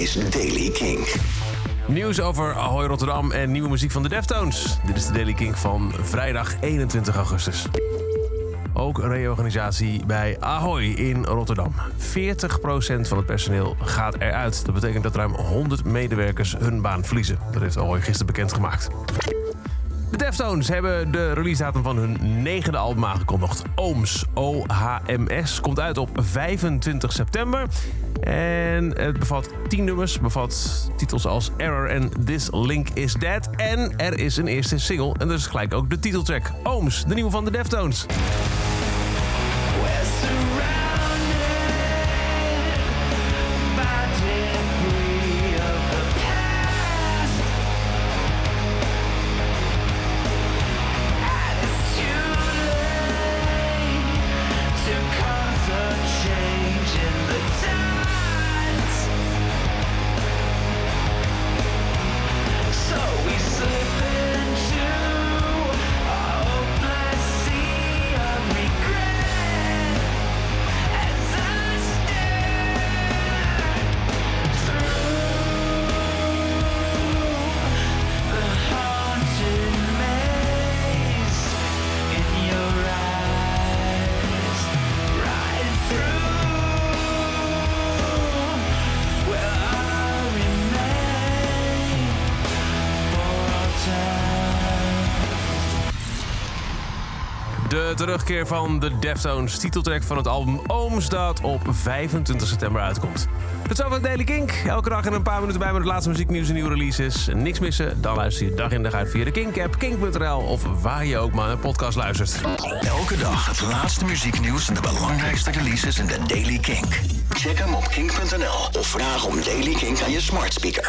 is Daily King. Nieuws over Ahoy Rotterdam en nieuwe muziek van de Deftones. Dit is de Daily King van vrijdag 21 augustus. Ook reorganisatie bij Ahoy in Rotterdam. 40% van het personeel gaat eruit. Dat betekent dat ruim 100 medewerkers hun baan verliezen. Dat heeft Ahoy gisteren bekendgemaakt. De Deftones hebben de releasedatum van hun negende album aangekondigd. Ooms, O-H-M-S, komt uit op 25 september. En het bevat 10 nummers, bevat titels als Error en This Link Is Dead. En er is een eerste single en dat is gelijk ook de titeltrack. Ooms, de nieuwe van de Deftones. De terugkeer van de Deftones, titeltrack van het album Ooms, dat op 25 september uitkomt. Tot zover Daily Kink. Elke dag in een paar minuten bij met het laatste muzieknieuws en nieuwe releases. Niks missen, dan luister je dag in dag uit via de Kink-app, kink.nl of waar je ook maar een podcast luistert. Elke dag het laatste muzieknieuws en de belangrijkste releases in de Daily Kink. Check hem op kink.nl of vraag om Daily Kink aan je smart speaker.